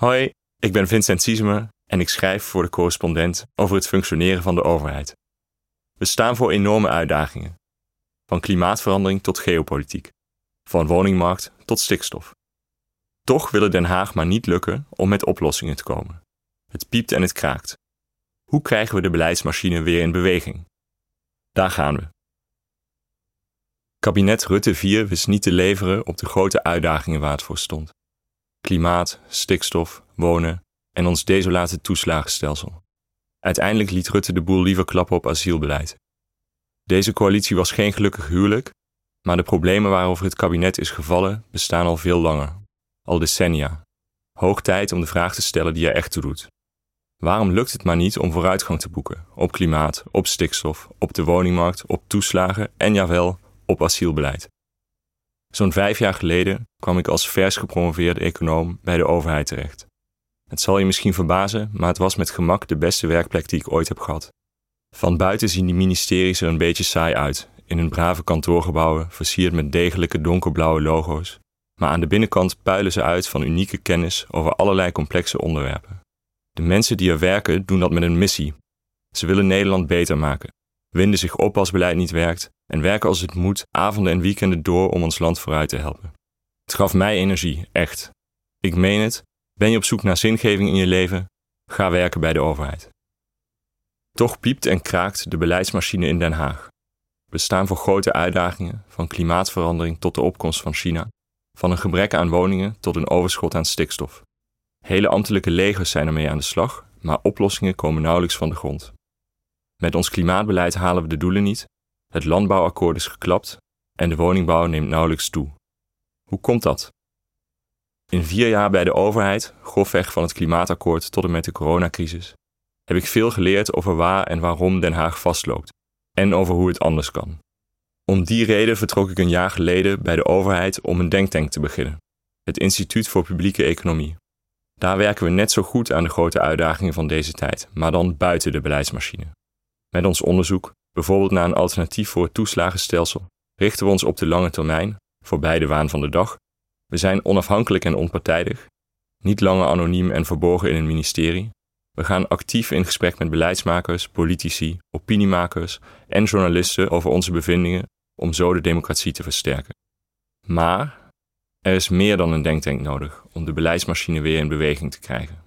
Hoi, ik ben Vincent Siesme en ik schrijf voor de correspondent over het functioneren van de overheid. We staan voor enorme uitdagingen. Van klimaatverandering tot geopolitiek. Van woningmarkt tot stikstof. Toch wil het Den Haag maar niet lukken om met oplossingen te komen. Het piept en het kraakt. Hoe krijgen we de beleidsmachine weer in beweging? Daar gaan we. Kabinet Rutte 4 wist niet te leveren op de grote uitdagingen waar het voor stond klimaat, stikstof, wonen en ons desolate toeslagenstelsel. Uiteindelijk liet Rutte de boel liever klappen op asielbeleid. Deze coalitie was geen gelukkig huwelijk, maar de problemen waarover het kabinet is gevallen bestaan al veel langer, al decennia. Hoog tijd om de vraag te stellen die er echt toe doet. Waarom lukt het maar niet om vooruitgang te boeken op klimaat, op stikstof, op de woningmarkt, op toeslagen en jawel, op asielbeleid? Zo'n vijf jaar geleden kwam ik als vers gepromoveerde econoom bij de overheid terecht. Het zal je misschien verbazen, maar het was met gemak de beste werkplek die ik ooit heb gehad. Van buiten zien die ministeries er een beetje saai uit, in hun brave kantoorgebouwen, versierd met degelijke donkerblauwe logo's. Maar aan de binnenkant puilen ze uit van unieke kennis over allerlei complexe onderwerpen. De mensen die er werken doen dat met een missie. Ze willen Nederland beter maken, winden zich op als beleid niet werkt en werken als het moet avonden en weekenden door om ons land vooruit te helpen. Het gaf mij energie, echt. Ik meen het. Ben je op zoek naar zingeving in je leven? Ga werken bij de overheid. Toch piept en kraakt de beleidsmachine in Den Haag. We staan voor grote uitdagingen, van klimaatverandering tot de opkomst van China, van een gebrek aan woningen tot een overschot aan stikstof. Hele ambtelijke legers zijn ermee aan de slag, maar oplossingen komen nauwelijks van de grond. Met ons klimaatbeleid halen we de doelen niet, het landbouwakkoord is geklapt en de woningbouw neemt nauwelijks toe. Hoe komt dat? In vier jaar bij de overheid, grofweg van het klimaatakkoord tot en met de coronacrisis, heb ik veel geleerd over waar en waarom Den Haag vastloopt en over hoe het anders kan. Om die reden vertrok ik een jaar geleden bij de overheid om een denktank te beginnen, het Instituut voor Publieke Economie. Daar werken we net zo goed aan de grote uitdagingen van deze tijd, maar dan buiten de beleidsmachine. Met ons onderzoek, bijvoorbeeld naar een alternatief voor het toeslagenstelsel, richten we ons op de lange termijn, voorbij de waan van de dag. We zijn onafhankelijk en onpartijdig, niet langer anoniem en verborgen in een ministerie. We gaan actief in gesprek met beleidsmakers, politici, opiniemakers en journalisten over onze bevindingen om zo de democratie te versterken. Maar er is meer dan een denktank nodig om de beleidsmachine weer in beweging te krijgen.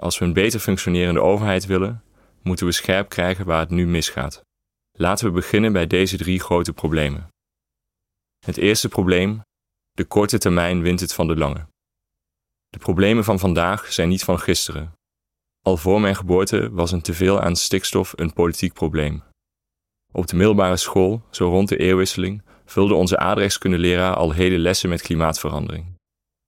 Als we een beter functionerende overheid willen, moeten we scherp krijgen waar het nu misgaat. Laten we beginnen bij deze drie grote problemen. Het eerste probleem: de korte termijn wint het van de lange. De problemen van vandaag zijn niet van gisteren. Al voor mijn geboorte was een teveel aan stikstof een politiek probleem. Op de middelbare school, zo rond de eeuwwisseling, vulde onze aardrijkskundeleraar al hele lessen met klimaatverandering.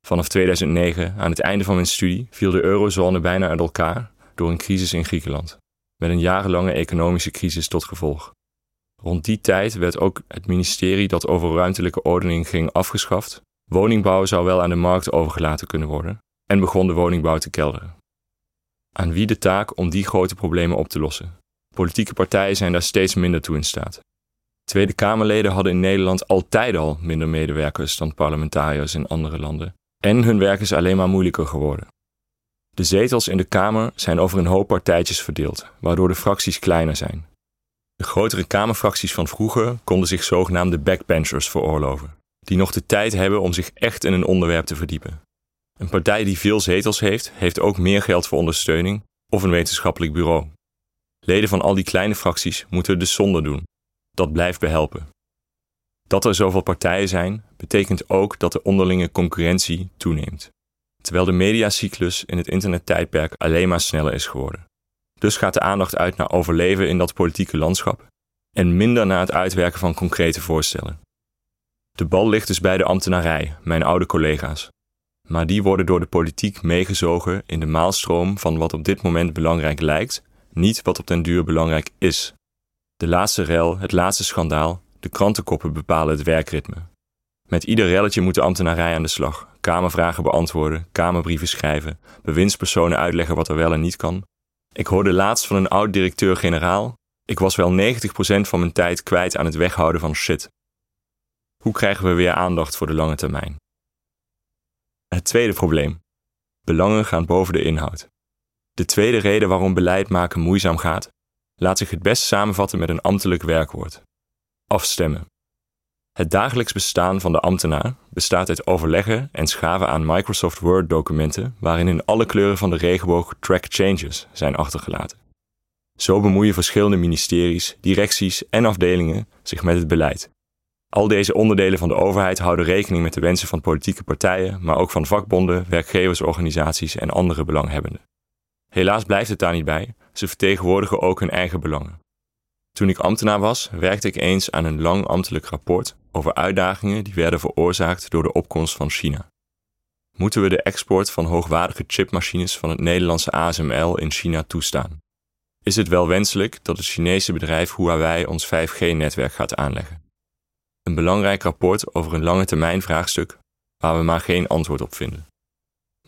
Vanaf 2009, aan het einde van mijn studie, viel de eurozone bijna uit elkaar door een crisis in Griekenland, met een jarenlange economische crisis tot gevolg. Rond die tijd werd ook het ministerie dat over ruimtelijke ordening ging afgeschaft. Woningbouw zou wel aan de markt overgelaten kunnen worden en begon de woningbouw te kelderen. Aan wie de taak om die grote problemen op te lossen? Politieke partijen zijn daar steeds minder toe in staat. Tweede Kamerleden hadden in Nederland altijd al minder medewerkers dan parlementariërs in andere landen. En hun werk is alleen maar moeilijker geworden. De zetels in de Kamer zijn over een hoop partijtjes verdeeld, waardoor de fracties kleiner zijn. De grotere Kamerfracties van vroeger konden zich zogenaamde backbenchers veroorloven, die nog de tijd hebben om zich echt in een onderwerp te verdiepen. Een partij die veel zetels heeft, heeft ook meer geld voor ondersteuning of een wetenschappelijk bureau. Leden van al die kleine fracties moeten dus zonder doen. Dat blijft behelpen. Dat er zoveel partijen zijn, betekent ook dat de onderlinge concurrentie toeneemt. Terwijl de mediacyclus in het internettijdperk alleen maar sneller is geworden. Dus gaat de aandacht uit naar overleven in dat politieke landschap en minder naar het uitwerken van concrete voorstellen. De bal ligt dus bij de ambtenarij, mijn oude collega's. Maar die worden door de politiek meegezogen in de maalstroom van wat op dit moment belangrijk lijkt, niet wat op den duur belangrijk is. De laatste rel, het laatste schandaal, de krantenkoppen bepalen het werkritme. Met ieder relletje moet de ambtenarij aan de slag. Kamervragen beantwoorden, kamerbrieven schrijven, bewindspersonen uitleggen wat er wel en niet kan, ik hoorde laatst van een oud directeur-generaal: ik was wel 90% van mijn tijd kwijt aan het weghouden van shit. Hoe krijgen we weer aandacht voor de lange termijn? Het tweede probleem. Belangen gaan boven de inhoud. De tweede reden waarom beleid maken moeizaam gaat, laat zich het best samenvatten met een ambtelijk werkwoord: afstemmen. Het dagelijks bestaan van de ambtenaar bestaat uit overleggen en schaven aan Microsoft Word-documenten waarin in alle kleuren van de regenboog track changes zijn achtergelaten. Zo bemoeien verschillende ministeries, directies en afdelingen zich met het beleid. Al deze onderdelen van de overheid houden rekening met de wensen van politieke partijen, maar ook van vakbonden, werkgeversorganisaties en andere belanghebbenden. Helaas blijft het daar niet bij, ze vertegenwoordigen ook hun eigen belangen. Toen ik ambtenaar was, werkte ik eens aan een lang ambtelijk rapport over uitdagingen die werden veroorzaakt door de opkomst van China. Moeten we de export van hoogwaardige chipmachines van het Nederlandse ASML in China toestaan? Is het wel wenselijk dat het Chinese bedrijf Huawei ons 5G-netwerk gaat aanleggen? Een belangrijk rapport over een lange termijn vraagstuk waar we maar geen antwoord op vinden.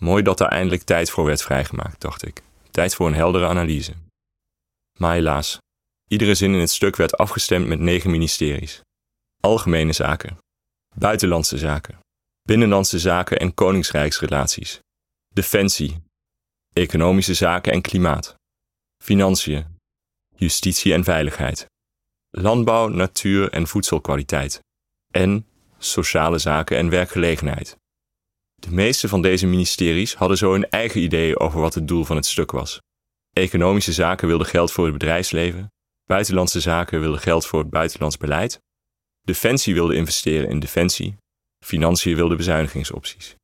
Mooi dat er eindelijk tijd voor werd vrijgemaakt, dacht ik. Tijd voor een heldere analyse. Maar helaas, iedere zin in het stuk werd afgestemd met negen ministeries. Algemene zaken, buitenlandse zaken, binnenlandse zaken en koningsrijksrelaties, defensie, economische zaken en klimaat, financiën, justitie en veiligheid, landbouw, natuur en voedselkwaliteit. En sociale zaken en werkgelegenheid. De meeste van deze ministeries hadden zo hun eigen ideeën over wat het doel van het stuk was. Economische zaken wilden geld voor het bedrijfsleven, buitenlandse zaken wilden geld voor het buitenlands beleid, defensie wilde investeren in defensie, financiën wilde bezuinigingsopties.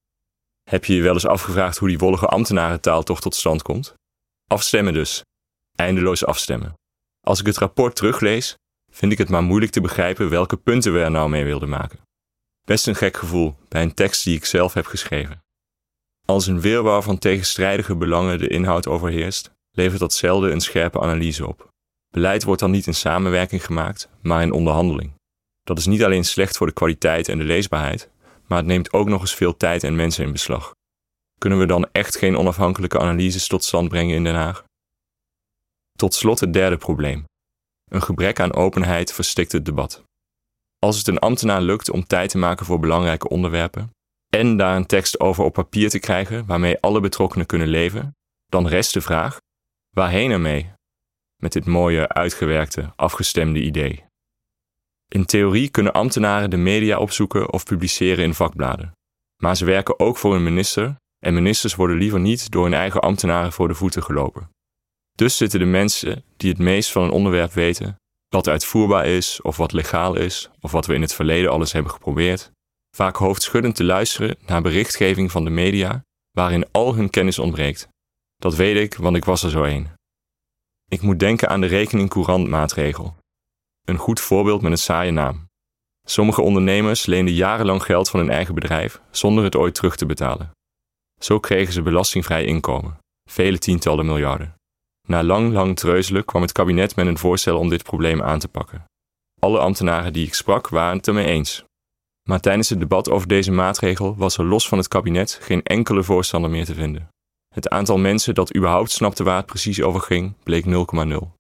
Heb je je wel eens afgevraagd hoe die wollige ambtenarentaal toch tot stand komt? Afstemmen dus. Eindeloos afstemmen. Als ik het rapport teruglees, vind ik het maar moeilijk te begrijpen welke punten we er nou mee wilden maken. Best een gek gevoel bij een tekst die ik zelf heb geschreven. Als een weerwar van tegenstrijdige belangen de inhoud overheerst, levert dat zelden een scherpe analyse op. Beleid wordt dan niet in samenwerking gemaakt, maar in onderhandeling. Dat is niet alleen slecht voor de kwaliteit en de leesbaarheid, maar het neemt ook nog eens veel tijd en mensen in beslag. Kunnen we dan echt geen onafhankelijke analyses tot stand brengen in Den Haag? Tot slot het derde probleem. Een gebrek aan openheid verstikt het debat. Als het een ambtenaar lukt om tijd te maken voor belangrijke onderwerpen en daar een tekst over op papier te krijgen waarmee alle betrokkenen kunnen leven, dan rest de vraag: waarheen ermee? Met dit mooie, uitgewerkte, afgestemde idee. In theorie kunnen ambtenaren de media opzoeken of publiceren in vakbladen. Maar ze werken ook voor een minister en ministers worden liever niet door hun eigen ambtenaren voor de voeten gelopen. Dus zitten de mensen die het meest van een onderwerp weten, wat uitvoerbaar is of wat legaal is of wat we in het verleden alles hebben geprobeerd, vaak hoofdschuddend te luisteren naar berichtgeving van de media waarin al hun kennis ontbreekt. Dat weet ik, want ik was er zo een. Ik moet denken aan de rekening courant maatregel. Een goed voorbeeld met een saaie naam. Sommige ondernemers leenden jarenlang geld van hun eigen bedrijf zonder het ooit terug te betalen. Zo kregen ze belastingvrij inkomen, vele tientallen miljarden. Na lang, lang treuzelen kwam het kabinet met een voorstel om dit probleem aan te pakken. Alle ambtenaren die ik sprak waren het ermee eens. Maar tijdens het debat over deze maatregel was er los van het kabinet geen enkele voorstander meer te vinden. Het aantal mensen dat überhaupt snapte waar het precies over ging, bleek 0,0.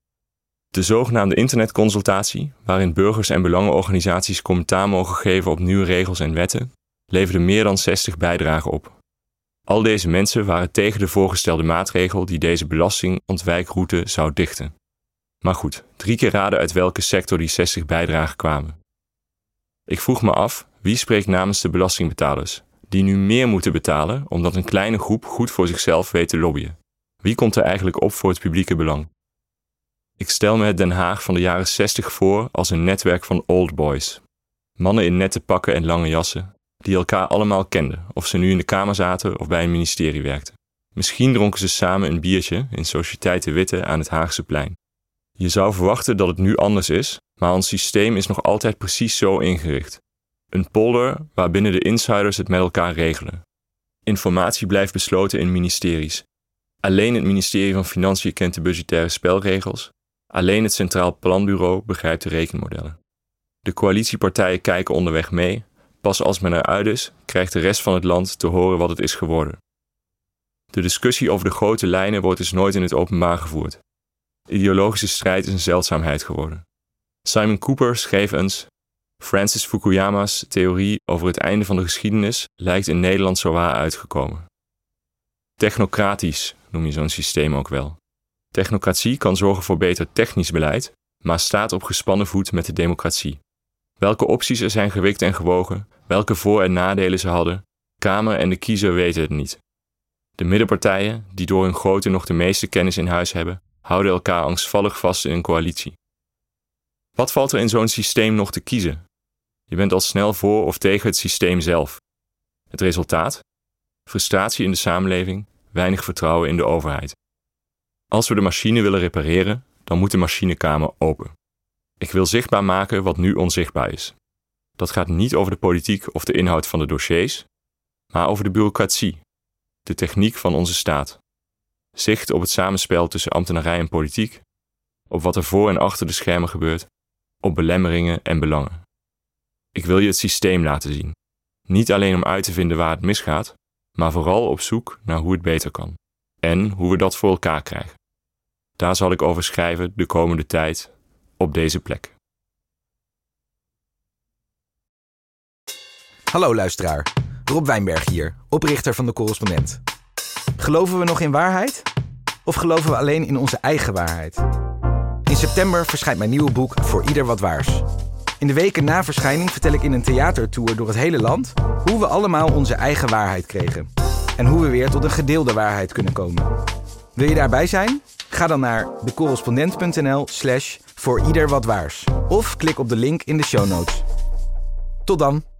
De zogenaamde internetconsultatie, waarin burgers en belangenorganisaties commentaar mogen geven op nieuwe regels en wetten, leverde meer dan 60 bijdragen op. Al deze mensen waren tegen de voorgestelde maatregel die deze belastingontwijkroute zou dichten. Maar goed, drie keer raden uit welke sector die 60 bijdragen kwamen. Ik vroeg me af, wie spreekt namens de belastingbetalers, die nu meer moeten betalen omdat een kleine groep goed voor zichzelf weet te lobbyen? Wie komt er eigenlijk op voor het publieke belang? Ik stel me het Den Haag van de jaren 60 voor als een netwerk van old boys. Mannen in nette pakken en lange jassen, die elkaar allemaal kenden, of ze nu in de Kamer zaten of bij een ministerie werkten. Misschien dronken ze samen een biertje in Sociëteit de Witte aan het Haagse plein. Je zou verwachten dat het nu anders is, maar ons systeem is nog altijd precies zo ingericht. Een polder waarbinnen de insiders het met elkaar regelen. Informatie blijft besloten in ministeries. Alleen het ministerie van Financiën kent de budgettaire spelregels. Alleen het Centraal Planbureau begrijpt de rekenmodellen. De coalitiepartijen kijken onderweg mee Pas als men eruit is, krijgt de rest van het land te horen wat het is geworden. De discussie over de grote lijnen wordt dus nooit in het openbaar gevoerd. Ideologische strijd is een zeldzaamheid geworden. Simon Cooper schreef eens: Francis Fukuyama's theorie over het einde van de geschiedenis lijkt in Nederland zo waar uitgekomen. Technocratisch noem je zo'n systeem ook wel. Technocratie kan zorgen voor beter technisch beleid, maar staat op gespannen voet met de democratie. Welke opties er zijn gewikt en gewogen, welke voor- en nadelen ze hadden, Kamer en de kiezer weten het niet. De middenpartijen, die door hun grootte nog de meeste kennis in huis hebben, houden elkaar angstvallig vast in een coalitie. Wat valt er in zo'n systeem nog te kiezen? Je bent al snel voor of tegen het systeem zelf. Het resultaat? Frustratie in de samenleving, weinig vertrouwen in de overheid. Als we de machine willen repareren, dan moet de machinekamer open. Ik wil zichtbaar maken wat nu onzichtbaar is. Dat gaat niet over de politiek of de inhoud van de dossiers, maar over de bureaucratie, de techniek van onze staat. Zicht op het samenspel tussen ambtenarij en politiek, op wat er voor en achter de schermen gebeurt, op belemmeringen en belangen. Ik wil je het systeem laten zien. Niet alleen om uit te vinden waar het misgaat, maar vooral op zoek naar hoe het beter kan. En hoe we dat voor elkaar krijgen. Daar zal ik over schrijven de komende tijd op deze plek. Hallo luisteraar, Rob Wijnberg hier, oprichter van de correspondent. Geloven we nog in waarheid? Of geloven we alleen in onze eigen waarheid? In september verschijnt mijn nieuwe boek Voor Ieder Wat Waars. In de weken na verschijning vertel ik in een theatertour door het hele land hoe we allemaal onze eigen waarheid kregen. En hoe we weer tot een gedeelde waarheid kunnen komen. Wil je daarbij zijn? Ga dan naar decorrespondent.nl slash voor ieder wat waars. Of klik op de link in de show notes. Tot dan!